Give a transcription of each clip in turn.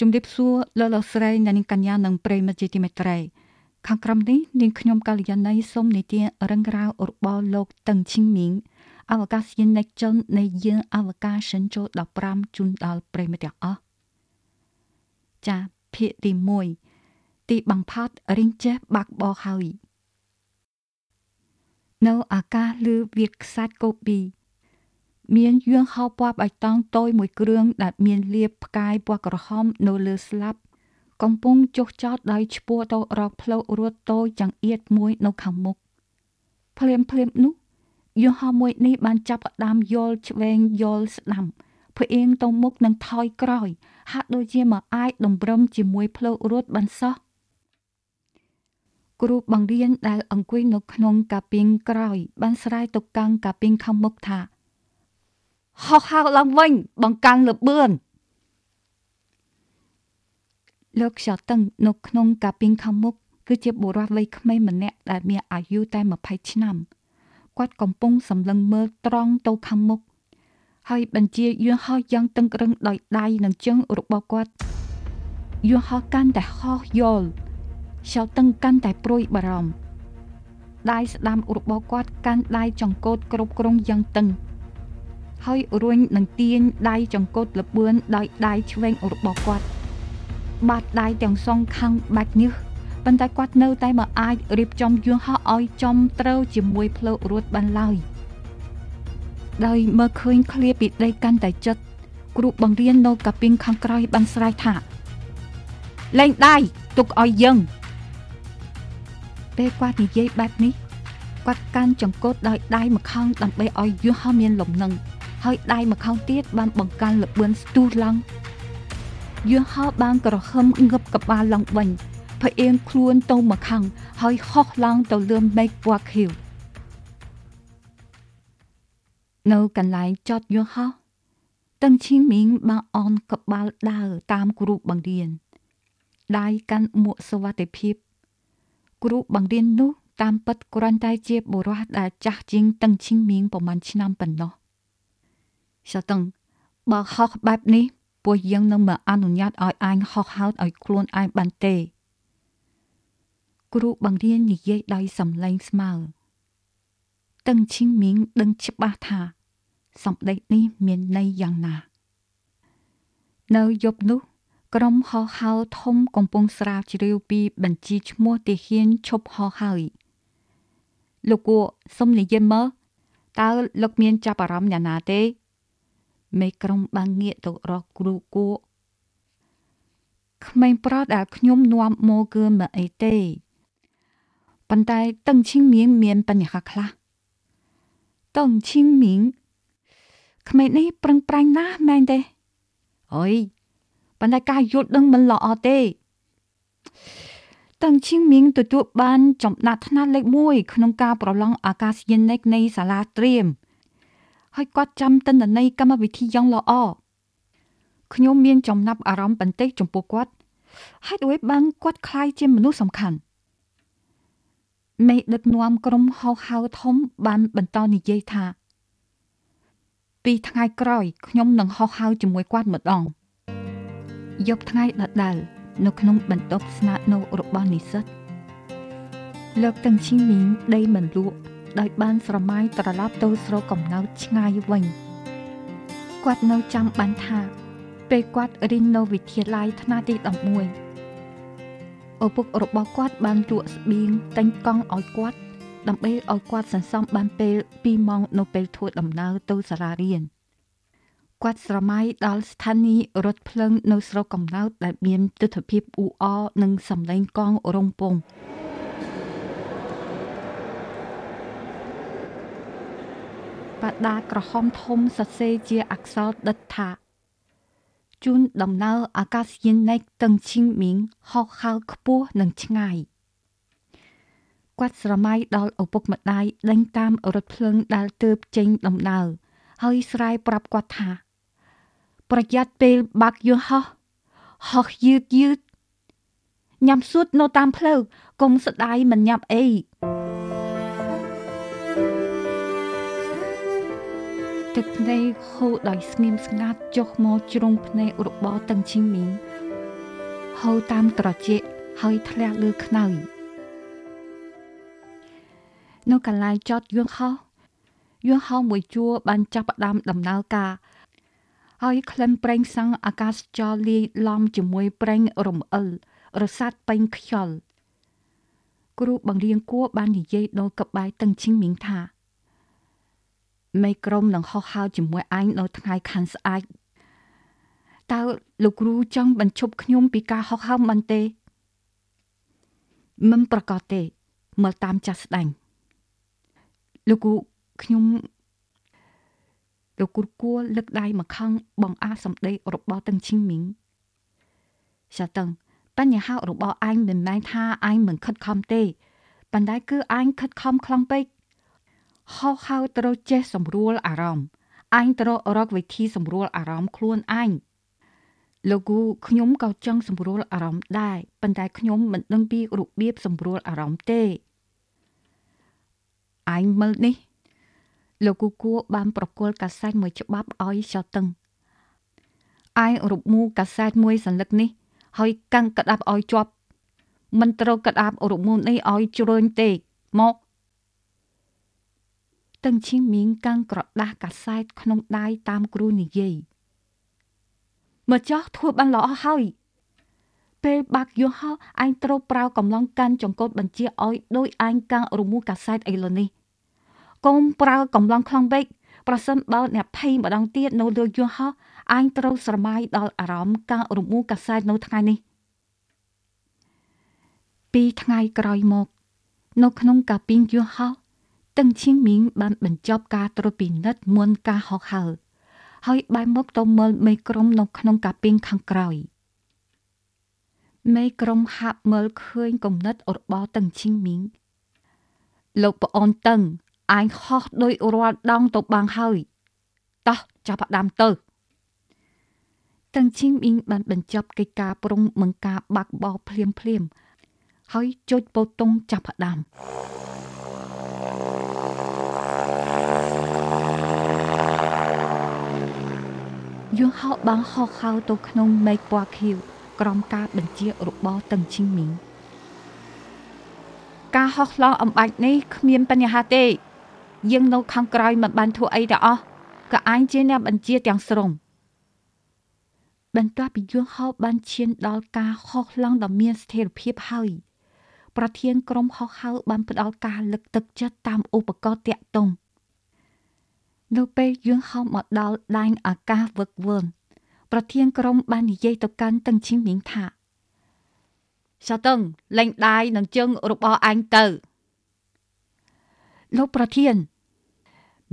ជំរាបសួរលោកលោកស្រីអ្នកនាងកញ្ញានិងប្រិយមិត្តជាទីមេត្រី ខាងក្រោមនេះនាងខ្ញុំកាលយាណីសូមនិទានរឹងរ៉ាវរបស់លោកតឹងឈីងមីងអវកាសយានិកជននៃយានអវកាសសិនចូល15ជូនដល់ប្រិយមិត្តទាំងអស់ចាភាគទី1ទីបង្ផាត់រិញចេះបាក់បោហើយនៅអាកាសលើវាខ្សាច់កូប៊ី មានយឿងហោពណ៌បៃតងតូចមួយគ្រឿងដែលមានលាបផ្កាយពណ៌ក្រហមនៅលើស្លាប់កំពុងចុះចោតដោយឈ្មោះទៅរកផ្លូវរត់តូចចង្អៀតមួយនៅខាងមុខភ្លាមភ្លាមនោះយន្តហោះមួយនេះបានចាប់ផ្ដើមយល់ឆ្វេងយល់ស្ដាំផ្អៀងទៅមុខនិងថយក្រោយ ហាក់ដូចជាមកអាចតម្រឹមជាមួយផ្លូវរត់បានសោះគ្រូបង្រៀនដែលអង្គុយនៅក្នុងកាពីងក្រោយ បានស្រែកទៅកាន់កាពីងខាងមុខថា ហោះហើរឡើងវិញ បង្កាន់លបឿនលោកខ្យល់តឹងនៅក្នុងកាពីងខាងមុខគឺជាបុរសវ័យក្មេងម្នាក់ដែលមានអាយុតែ20ឆ្នាំគាត់កំពុងសម្លឹងមើលត្រង់ទៅខាងមុខហើយបញ្ជាយន្តហោះយ៉ាងតឹងរឹងដោយដៃនិងជើងរបស់គាត់យន្តហោះកាន់តែហោះយល់ខ្យល់តឹងកាន់តែព្រួយបារម្ភដៃស្ដាំរបស់គាត់កាន់ដៃចង្កូតគ្រប់គ្រងយ៉ាងតឹង ហើយរួញនឹងទាញដៃចង្កូតលបឿនដោយដៃឆ្វេងរបស់គាត់បាត់ដៃទាំងសងខាងបាច់ញើសប៉ុន្តែគាត់នៅតែមិនអាចរៀបចំយន្តហោះឲ្យចំត្រូវជាមួយផ្លូវរត់បានឡើយដោយមើលឃើញឃ្លាពីដីកាន់តែចិត្តគ្រូបង្រៀននៅកាពីងខាងក្រោយបានស្រែកថាលែងដៃទុកឲ្យយើងពេលគាត់និយាយបែបនេះគាត់កាន់ចង្កូតដោយដៃម្ខាងដើម្បីឲ្យយន្តហោះមានលំនឹង ហើយដៃម្ខាងទៀតបានបង្កាន់លបឿនស្ទុះឡើងយន្តហោះបានក្រហមងឹបក្បាលឡើងវិញផ្អៀងខ្លួនទៅម្ខាងហើយហោះឡើងទៅលើមេឃពណ៌ខៀវនៅកន្លែងចតយន្តហោះតឹងឈីងមីងបានអនក្បាលដើរតាមគ្រូបង្រៀនដៃកាន់មួកសវត្ថិភាពគ្រូបង្រៀននោះតាមពិតគ្រាន់តែជាបុរសដែលចាស់ជាងតឹងឈីងមីងប្រហែលឆ្នាំប៉ុណ្ណោះ សតឹងបើហោះបែបនេះពួកយើងនឹងមិនអនុញ្ញាតឲ្យអាញហោះហើតឲ្យខ្លួនឯងបានទេគ្រូបង្រៀននិយាយដោយសំឡេងស្មើតឹងឈីងមីងដឹងច្បាស់ថាសម្ដេចនេះមានន័យយ៉ាងណា នៅយប់នោះ ក្រុមហោះហើរធំកំពុងស្រាវជ្រាវពីបញ្ជីឈ្មោះទាហានឈប់ហោះហើយលោកគួសុំនិយាយមើលតើលោកមានចាប់អារម្មណ៍យ៉ាងណាទេ មេក្រុមបានងាកទៅរកគ្រូគួក្មេងប្រុសដែលខ្ញុំនាំមកគឺមិនអីទេប៉ុន្តែតឹងឈីងមៀងមានបញ្ហាខ្លះតឹងឈីងមៀងក្មេងនេះប្រឹងប្រែងណាស់មែនទេអុយប៉ុន្តែការយល់ដឹងមិនល្អទេតឹងឈីងមៀងទទួលបានចំណាត់ថ្នាក់លេខ1ក្នុងការប្រឡងអាកាសយានិកនៃសាលាត្រៀម ហើយគាត់ចាំទិន្នន័យកម្មវិធីយ៉ាងល្អខ្ញុំមានចំណាប់អារម្មណ៍បន្តិចចំពោះគាត់ហេតុអ្វីបានគាត់คล้ายជាមនុស្សសំខាន់មេដឹកនាំក្រុមហោហៅធំបានបន្តនិយាយថា ពីថ្ងៃក្រោយខ្ញុំនឹងហោហៅជាមួយគាត់ម្ដងយប់ថ្ងៃដដែលនៅក្នុងបន្ទប់ស្នាក់នៅរបស់និស្សិតលោកតឹងឈីមីងដីមិនលក់ ដោយបានស្រមៃត្រឡប់ទៅស្រុកកំណើតឆ្ងាយវិញគាត់នៅចាំបានថាពេលគាត់រៀននៅវិទ្យាល័យថ្នាក់ទី11ឪពុករបស់គាត់បានលក់ស្បៀងតែញកង់ឲ្យគាត់ដើម្បីឲ្យគាត់សន្សំបានពេល2ម៉ោងនៅពេលធ្វើដំណើរទៅសាលារៀនគាត់ស្រមៃដល់ស្ថានីយ៍រថភ្លើងនៅស្រុកកំណើតដែលមានទិដ្ឋភាពអ៊ូអរនិងសំឡេងកង់រំពង បដាក្រហមធំសរសេរជាអក្សរដិតថាជូនដំណើរអាកាសយានិកតឹងឈីងមីងហោះហើរខ្ពស់និងឆ្ងាយគាត់ស្រមៃដល់ឪពុកម្ដាយដេញតាមរថភ្លើងដែលទើបចេញដំណើរហើយស្រែកប្រាប់គាត់ថា ប្រយ័ត្នពេលបាក់យន្តហោះហោះយឺតយឺតញ៉ាំសួតនៅតាមផ្លូវកុំស្ដាយមិនញ៉ាំអី ទឹកភ្នែកហូរដោយស្ងៀមស្ងាត់ចុះមកជ្រុងភ្នែករបស់តឹងឈីងមីងហូរតាមត្រចៀកហើយធ្លាក់លើខ្នើយនៅកន្លែងចតយន្តហោះយន្តហោះមួយជួរបានចាប់ផ្ដើមដំណើរការហើយក្លិនប្រេងសាំងអាកាសចរលាយឡំជាមួយប្រេងរំអិលរសាត់ពេញខ្យល់គ្រូបង្រៀនគួរបាននិយាយដល់កបាយតឹងឈីងមីងថា មេក្រុមនឹងហោះហើរជាមួយឯងនៅថ្ងៃខាន់ស្អែកតើលោកគ្រូចង់បញ្ឈប់ខ្ញុំពីការហោះហើរមិនទេ មិនប្រកាសទេមើលតាមចាស់ស្ដាញ់លោកគ្រូខ្ញុំលោកគ្រូគួរលើកដៃមកខឹងបងអាសម្ដីរបស់តឹងឈីងមីងសាតឹងបញ្ហារបស់អញមិនមែនថាអញមិនខិតខំទេប៉ុន្តែគឺអញខិតខំខ្លាំងពេក ហោហៅត្រូវចេះសម្រួលអារម្មណ៍អញត្រូវរកវិធីសម្រួលអារម្មណ៍ខ្លួនអញលោកគូខ្ញុំក៏ចង់សម្រួលអារម្មណ៍ដែរប៉ុន្តែខ្ញុំមិនដឹងពីរបៀបសម្រួលអារម្មណ៍ទេអញមើលនេះ លោកគូគួបានប្រគល់កាសែតមួយច្បាប់ឲ្យចៅតឹងអញរົບមូកាសែតមួយសន្លឹកនេះ ហើយកាន់ក្តាប់ឲ្យជាប់មិនត្រូវក្តាប់រមុននេះឲ្យជ្រើញទេមក តឹងឈីមីងកាន់ក្រដាស់កាសែតក្នុងដៃតាមគ្រូនិយាយមកចោះធ្វើបានល្អហើយពេលបាក់យោហោអញត្រូវប្រើកំឡុងកាន់ចង្កូតបញ្ជាឲ្យដោយអញកាន់រមូកាសែតអីលើនេះកុំប្រើកំឡុងខ្លាំងពេកប្រសិនបើអ្នកភ័យម្ដងទៀតនៅលើយន្តហោះអញត្រូវស្រមៃដល់អារម្មណ៍ការរមូកាសែតនៅថ្ងៃនេះពីថ្ងៃក្រោយមក នៅក្នុងកាពីងយន្តហោះ តឹងឈៀងមីងបានបញ្ចប់ការត្រួតពិនិត្យមុនការហោះហើរហើយបែរមុខទៅមើលមេក្រុមនៅក្នុងកាពីងខាងក្រោយមេក្រុមហាក់មើលឃើញគំនិតរបស់តឹងឈៀងមីងលោកប្អូនតឹងអញហោះដោយរាល់ដងទៅបាំងហើយតោះចាប់ផ្ដើមទៅតឹងឈីងអ៊ីងបានបញ្ចប់កិច្ចការប្រុងមង្ការបាក់បោភ្លាមភ្លាមហើយចុចបូតុងចាប់ផ្ដើ យន្តហោះបាំងហោះខោទៅក្នុងមេឃពណ៌ខៀវក្រោមការបញ្ជារបស់តឹងឈីងមីងការហោះឆ្លងអំបាច់នេះគ្មានបញ្ហាទេយើងនៅខាងក្រោយមិនបានធ្វើអីទាំងអស់ក៏អញជាអ្នកបញ្ជាទាំងស្រុងបន្ទាប់ពីយន្តហោះបានឈានដល់ការហោះឡើងដ៏មានស្ថិរភាពហើយ ប្រធានក្រុមហោះហើរបានផ្ដល់ការលើកទឹកចិត្តតាមឧបករណ៍តាក់ទង នៅពេលយន្តហោះមកដល់ដែនអាកាសវឹកវើប្រធានក្រុមបាននិយាយទៅកាន់តឹងឈីងមីងថាសាតឹងលេងដៃនឹងជើងរបស់អញទៅលោកប្រធាន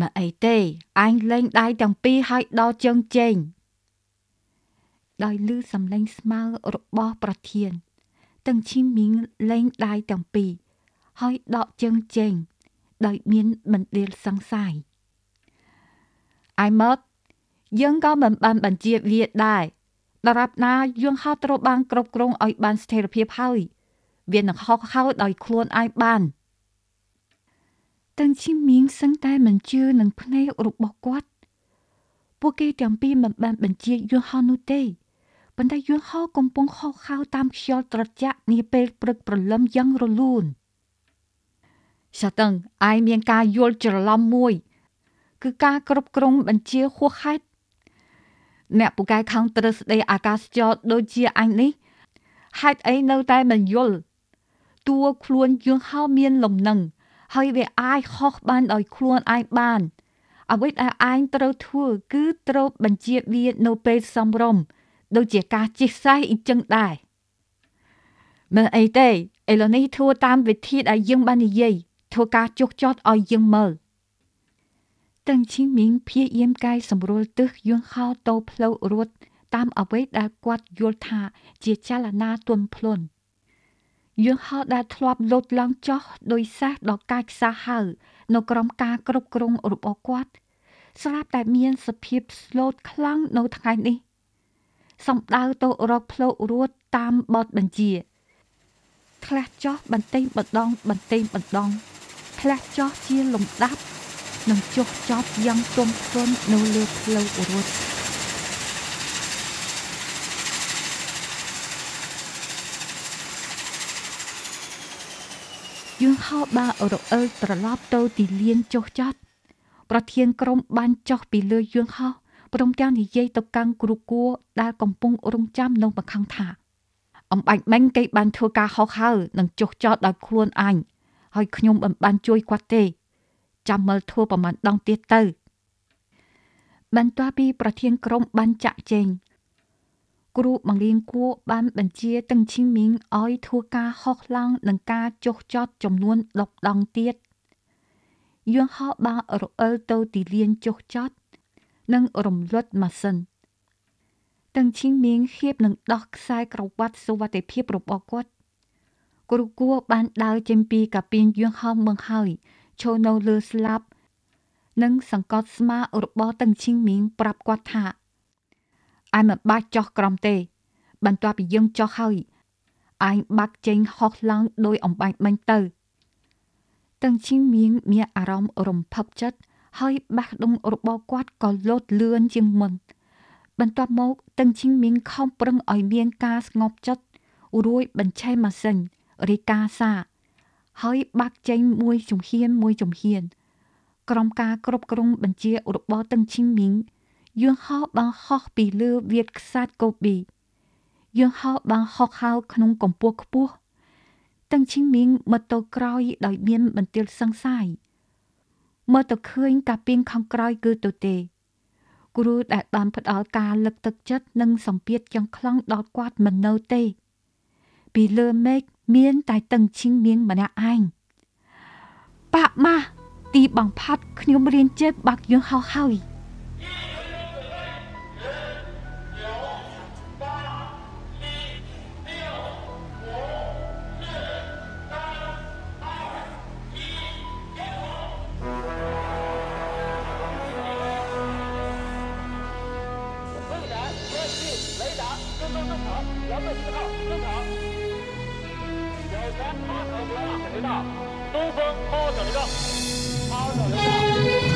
មកអីទេអញលេងដៃទាំងពីរហើយដល់ជើងជេងដោយលឺសំឡេងស្មើរបស់ប្រធានទាំងឈីមីងលេងដៃទាំងពីរហើយដកជើងជេងដោយមានបណ្ដៀលសង្ស័យ អៃមកយើងក៏មិនបានបញ្ជាវាដែរដរាបណាយើងហៅត្រូវបានគ្រប់គ្រងឲ្យបានស្ថិរភាពហើយវានឹងហោះហើរដោយខ្លួនឯងបានតឹងឈីមីងសឹងតែមិនជឿនឹងភ្នែករបស់គាត់ពួកគេទាំងពីរមិនបានបញ្ជាយន្តហោះនោះទេប៉ុន្តែយន្តហោះកំពុងហោះហើរតាមខ្យល់ត្រជាក់នាពេលព្រឹកព្រលឹមយ៉ាងរលូនសាតឹងឯងមានការយល់ច្រឡំមួយ គឺការគ្រប់គ្រងបញ្ជាហួសហេតុអ្នកពូកែខាងទ្រឹស្ដីអាកាសចរដូចជាអញនេះហេតុអីនៅតែមិនយល់តួខ្លួនយន្តហោះមានលំនឹងហើយវាអាចហោះបានដោយខ្លួនឯងបានអ្វីដែលឯងត្រូវធ្វើគឺត្រូវបញ្ជាវានៅពេលសំរុំដូចជាការជិះសេះអ៊ីចឹងដែរមិនអីទេឥឡូវនេះធ្វើតាមវិធីដែលយើងបាននិយាយធ្វើការចុះចតឲ្យយើងមើល តឹងឈីមីងព្យាយាមកែសម្រួលទិសយន្តហោទៅផ្លូវរត់តាមអ្វីដែលគាត់យល់ថាជាចលនាទន់ភ្លន់យន្តហោដែលធ្លាប់លោតឡើងចុះដោយសេះដល់កាច់ខ្សះហៅនៅក្រោមការគ្រប់គ្រងរបស់គាត់ ស្រាប់តែមានសភាពស្លូតខ្លាំងនៅថ្ងៃនេះសំដៅទៅរកផ្លូវរួតតាមបទបញ្ជាខ្លះចោះបន្តិចម្ដងបន្តិចម្ដងខ្លះចោះជាលំដាប់ នឹងចុះចប់យ៉ាងទន់ភ្លន់នៅលើផ្លូវរត់យើងហៅបារអិលត្រឡប់ទៅទីលានចុះចត់ប្រធានក្រុមបានចុះពីលើយើងហោះព្រមទាំងនិយាយទៅកាន់គ្រូគួរដែលកំពុងរងចាំនៅម្ខាងថាអំបាច់មិញគេបានធ្វើការហោះហើរនិងចុះចោតដោយខ្លួនអញហើយខ្ញុំមិនបានជួយគាត់ទេ ចាំមើលធ្វើប្រមាណដងទៀតទៅបន្ទាប់ពីប្រធានក្រុមបានចាក់ចែងគ្រូបង្រៀនគួរបានបញ្ជាតឹងឈីងមីងឲ្យធ្វើការហោះឡើងនិងការចុះចតចំនួន10ដងទៀតយន្តហោះបានរអិលទៅទីលានចុះចត និងរំលត់ម៉ាស៊ីនតឹងឈីងមីងហៀបនឹងដោះខ្សែក្រវ៉ាត់សុវត្ថិភាពរបស់គាត់គ្រូគួរបានដើរចេញពីកាប៊ីនយន្តហោះមើងហើយ ឈរនៅលើស្លាប់និងសង្កត់ស្មារបស់តឹងឈីងមីងប្រាប់គាត់ថាអញមិនបាច់ចោះក្រំទេ បន្ទាប់ពីយើងចោះហើយអញបាក់ចេញហោះឡើងដោយអំបាច់មិញទៅតឹងឈីងមីងមានអារម្មណ៍រំភើបចិត្តហើយបេះដូងរបស់គាត់ក៏លោតលឿនជាងមុន បន្ទាប់មកតឹងឈីងមីងខំប្រឹងឲ្យមានការស្ងប់ចិត្តរួយបញ្ឆេះម៉ាស៊ីនរីកាសា ហើយបាក់ចេញមួយជំហានមួយជំហានក្រុមការគ្រប់គ្រងបញ្ជារបស់តឹងឈីងមីងយើងហោះបានហោះពីលើវាលខ្សាច់កូប៊ីយើងហោះបានហោះហើរក្នុងកម្ពស់ខ្ពស់តឹងឈីងមីងមើលទៅក្រោយដោយមានបន្ទាលសង្ស័យមើលទៅឃើញកាពីងខាងក្រោយគឺទៅទេគ្រូដែលបានផ្ដល់ការលើកទឹកចិត្តនិងសម្ពាធយ៉ាងខ្លាំងដល់គាត់មិននៅទេ ពីលើមេឃ មានតែតឹងឈីងមៀងម្នាក់ឯងប៉ាក់ម៉ាទីបងផាត់ខ្ញុំរៀនជិះបាក់យើងហោះហើយ 前方走读者请留东风二号等一等二号等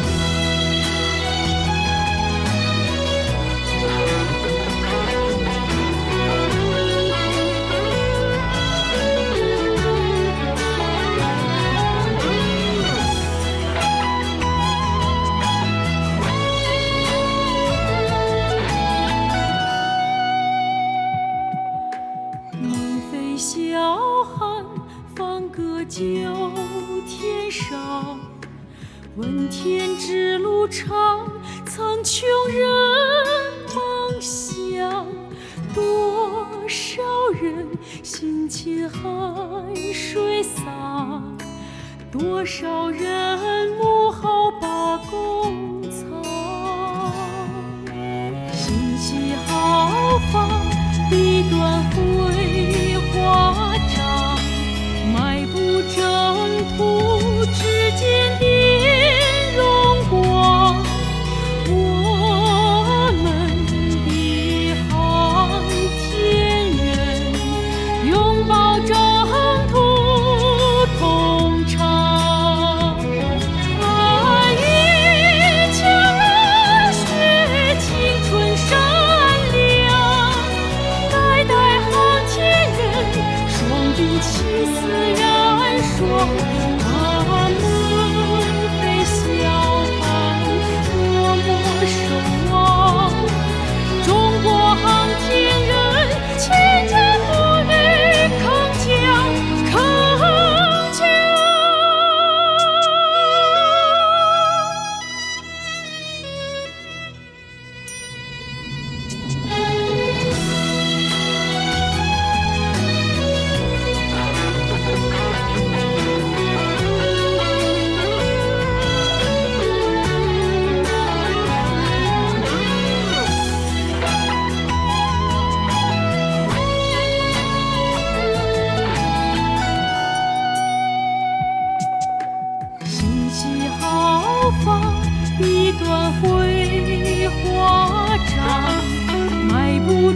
问天之路长，苍穹任梦想。多少人辛勤汗水洒，多少人幕后把功藏。心系豪放，笔端。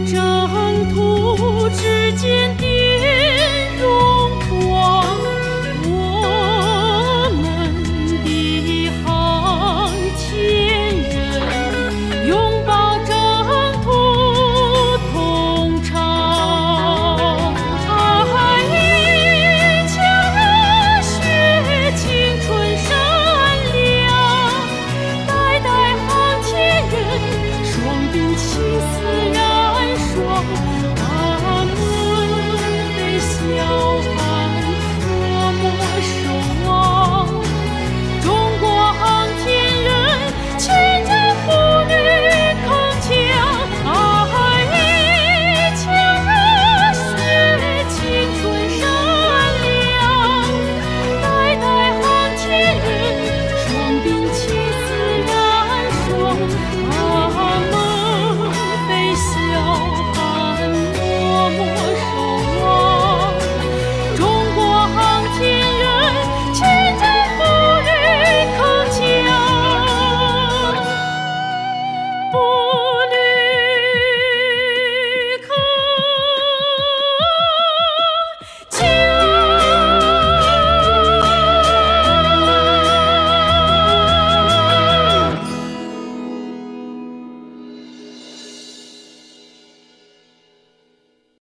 这